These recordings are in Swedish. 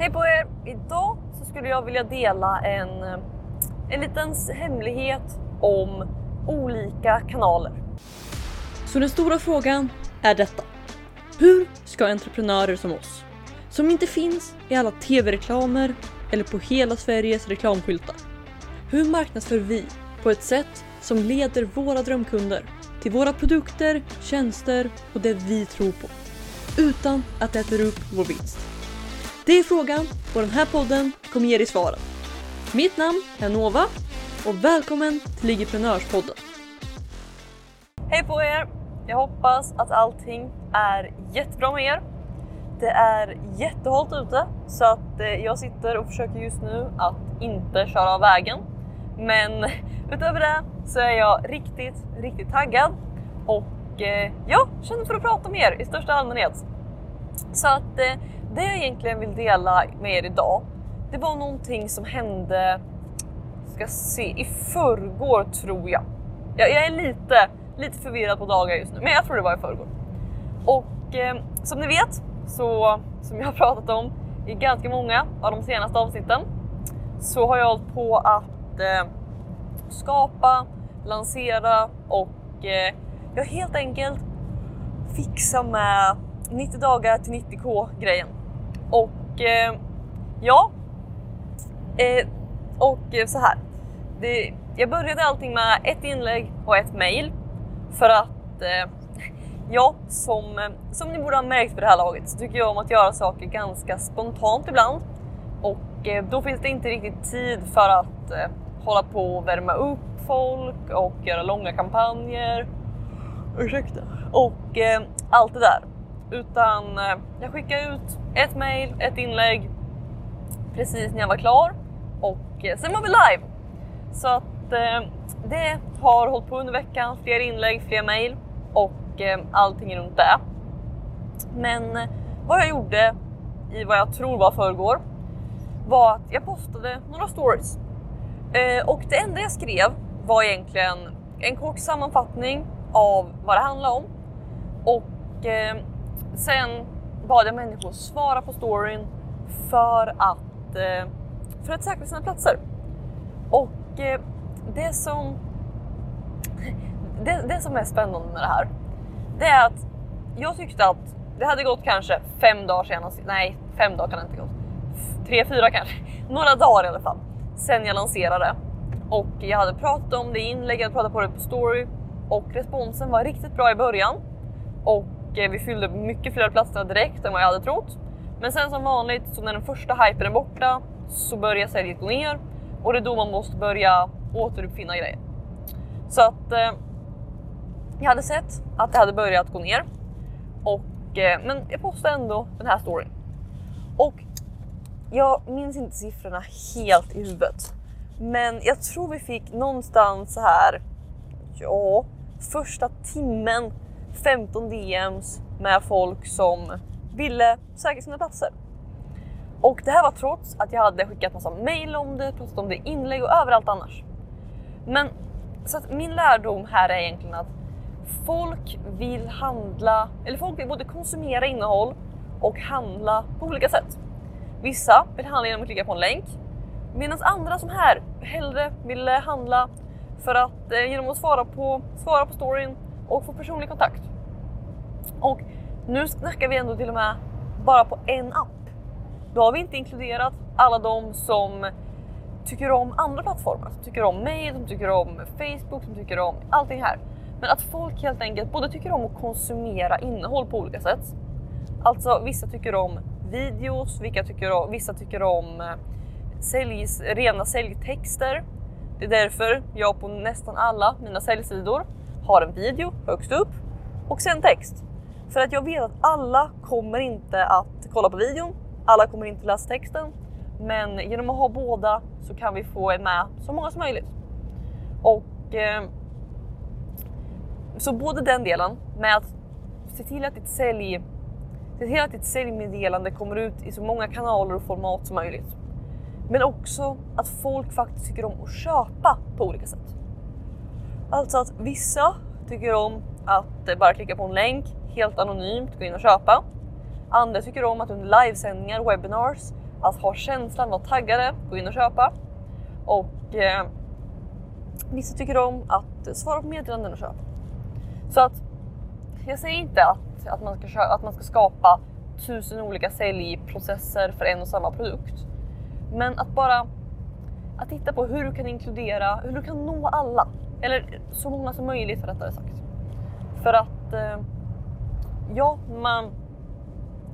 Hej på er! Idag så skulle jag vilja dela en, eh, en liten hemlighet om olika kanaler. Så den stora frågan är detta. Hur ska entreprenörer som oss, som inte finns i alla tv-reklamer eller på hela Sveriges reklamskyltar. Hur marknadsför vi på ett sätt som leder våra drömkunder till våra produkter, tjänster och det vi tror på. Utan att det äter upp vår vinst. Det är frågan och den här podden kommer ge dig svaren. Mitt namn är Nova och välkommen till Ligiprenörspodden. Hej på er! Jag hoppas att allting är jättebra med er. Det är jättehållt ute så att eh, jag sitter och försöker just nu att inte köra av vägen. Men utöver det så är jag riktigt, riktigt taggad och jag ja, känner för att prata med er i största allmänhet. Så att eh, det jag egentligen vill dela med er idag, det var någonting som hände, ska se, i förrgår tror jag. Jag, jag är lite, lite förvirrad på dagar just nu, men jag tror det var i förrgår. Och eh, som ni vet, så som jag har pratat om i ganska många av de senaste avsnitten, så har jag hållit på att eh, skapa, lansera och eh, jag helt enkelt fixa med 90 dagar till 90k grejen. Och eh, ja, eh, och så här. Det, jag började allting med ett inlägg och ett mail för att eh, ja, som, som ni borde ha märkt för det här laget så tycker jag om att göra saker ganska spontant ibland och eh, då finns det inte riktigt tid för att eh, hålla på och värma upp folk och göra långa kampanjer. Ursäkta. Och eh, allt det där. Utan eh, jag skickade ut ett mail, ett inlägg precis när jag var klar och eh, sen var vi live. Så att eh, det har hållit på under veckan, fler inlägg, fler mail och eh, allting runt det. Men eh, vad jag gjorde i vad jag tror var förrgår var att jag postade några stories. Eh, och det enda jag skrev var egentligen en kort sammanfattning av vad det handlade om. Och eh, sen bad jag människor svara på storyn för att, eh, för att säkra sina platser. Och eh, det som det, det som är spännande med det här, det är att jag tyckte att det hade gått kanske fem dagar senast, nej fem dagar kan det inte gått, tre, fyra kanske, några dagar i alla fall, sen jag lanserade. Och jag hade pratat om det i inlägg, jag hade pratat på det på story och responsen var riktigt bra i början. Och Eh, vi fyllde mycket fler platser direkt än vad jag hade trott. Men sen som vanligt, så när den första hypen är borta så börjar säljet gå ner och det är då man måste börja återuppfinna grejer. Så att eh, jag hade sett att det hade börjat gå ner. Och, eh, men jag postade ändå den här storyn. Och jag minns inte siffrorna helt i huvudet. Men jag tror vi fick någonstans så här, ja, första timmen 15 DMs med folk som ville söka sina platser. Och det här var trots att jag hade skickat massa mail om det, pratat om det i inlägg och överallt annars. Men så att min lärdom här är egentligen att folk vill handla, eller folk vill både konsumera innehåll och handla på olika sätt. Vissa vill handla genom att klicka på en länk medan andra som här hellre vill handla för att eh, genom att svara på, svara på storyn och få personlig kontakt. Och nu snackar vi ändå till och med bara på en app. Då har vi inte inkluderat alla de som tycker om andra plattformar, som tycker om mig, som tycker om Facebook, som tycker om allting här. Men att folk helt enkelt både tycker om att konsumera innehåll på olika sätt. Alltså vissa tycker om videos, vilka tycker om, vissa tycker om eh, säljs, rena säljtexter. Det är därför jag på nästan alla mina säljsidor har en video högst upp och sen text. För att jag vet att alla kommer inte att kolla på videon, alla kommer inte läsa texten. Men genom att ha båda så kan vi få med så många som möjligt. Och eh, så både den delen med att se till att ditt sälj se till att ditt säljmeddelande kommer ut i så många kanaler och format som möjligt. Men också att folk faktiskt tycker om att köpa på olika sätt. Alltså att vissa tycker om att bara klicka på en länk helt anonymt gå in och köpa. Andra tycker om att under livesändningar, webinars, att ha känslan, vara taggade, gå in och köpa. Och eh, vissa tycker om att svara på meddelanden och köpa. Så att jag säger inte att, att, man, ska, att man ska skapa tusen olika säljprocesser för en och samma produkt. Men att bara att titta på hur du kan inkludera, hur du kan nå alla. Eller så många som möjligt rättare sagt. För att eh, ja, man,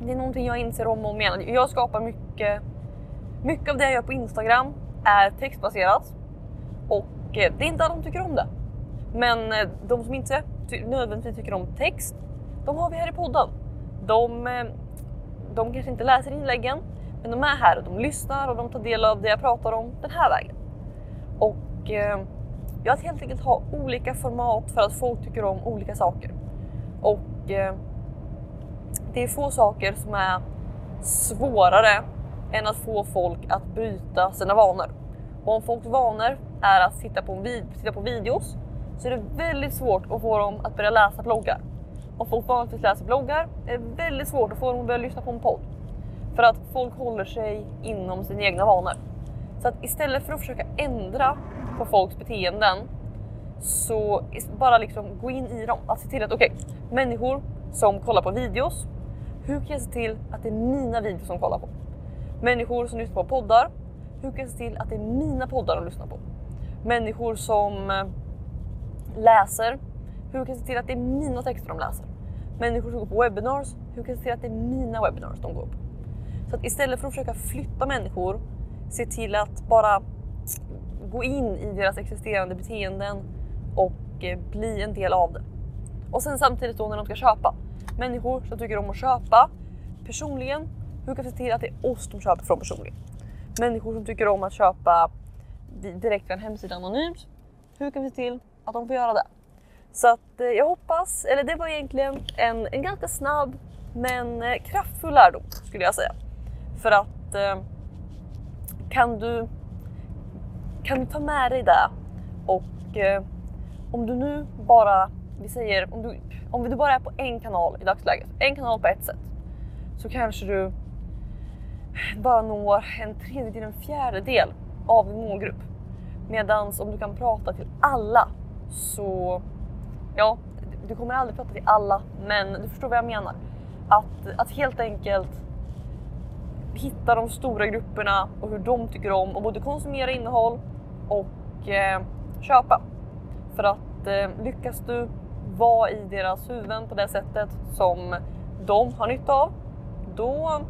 det är någonting jag inser om och om igen. Jag skapar mycket, mycket av det jag gör på Instagram är textbaserat och eh, det är inte alla som tycker om det. Men eh, de som inte ty nödvändigtvis tycker om text, de har vi här i podden. De, eh, de kanske inte läser inläggen, men de är här och de lyssnar och de tar del av det jag pratar om den här vägen. Och eh, Ja, jag att helt enkelt ha olika format för att folk tycker om olika saker. Och eh, det är få saker som är svårare än att få folk att bryta sina vanor. Och om folks vanor är att titta på, vid titta på videos så är det väldigt svårt att få dem att börja läsa bloggar. Om folk vanligtvis läser bloggar är det väldigt svårt att få dem att börja lyssna på en podd. För att folk håller sig inom sina egna vanor. Så att istället för att försöka ändra på folks beteenden så bara liksom gå in i dem. Att se till att okej, okay, människor som kollar på videos, hur kan jag se till att det är mina videos som kollar på? Människor som lyssnar på poddar, hur kan jag se till att det är mina poddar de lyssnar på? Människor som eh, läser, hur kan jag se till att det är mina texter de läser? Människor som går på webinars, hur kan jag se till att det är mina webinars de går på? Så att istället för att försöka flytta människor, se till att bara gå in i deras existerande beteenden och eh, bli en del av det. Och sen samtidigt då när de ska köpa. Människor som tycker om att köpa personligen, hur kan vi se till att det är oss de köper från personligen? Människor som tycker om att köpa direkt från hemsidan anonymt, hur kan vi se till att de får göra det? Så att eh, jag hoppas, eller det var egentligen en, en ganska snabb men eh, kraftfull lärdom skulle jag säga. För att eh, kan, du, kan du ta med dig det och eh, om du nu bara, vi säger om du, om du bara är på en kanal i dagsläget, en kanal på ett sätt, så kanske du bara når en tredjedel, en fjärdedel av din målgrupp. Medan om du kan prata till alla så, ja, du kommer aldrig prata till alla, men du förstår vad jag menar. Att, att helt enkelt hitta de stora grupperna och hur de tycker om att både konsumera innehåll och eh, köpa. För att eh, lyckas du vara i deras huvuden på det sättet som de har nytta av, då,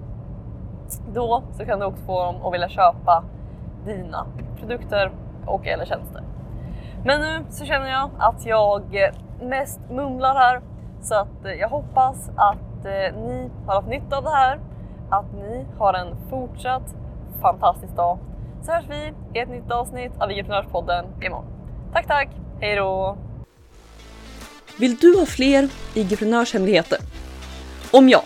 då så kan du också få dem att vilja köpa dina produkter och eller tjänster. Men nu så känner jag att jag mest mumlar här så att eh, jag hoppas att eh, ni har haft nytta av det här att ni har en fortsatt fantastisk dag. Så hörs vi i ett nytt avsnitt av IG-prenörspodden imorgon. Tack, tack! Hej då! Vill du ha fler IG-prenörshemligheter? Om ja,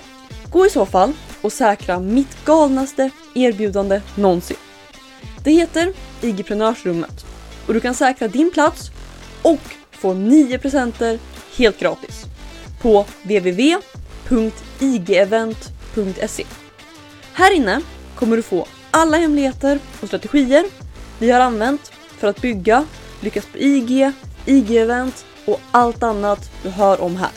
gå i så fall och säkra mitt galnaste erbjudande någonsin. Det heter IG-prenörsrummet och du kan säkra din plats och få 9 presenter helt gratis på www.igevent.se. Här inne kommer du få alla hemligheter och strategier vi har använt för att bygga, lyckas på IG, IG-event och allt annat du hör om här.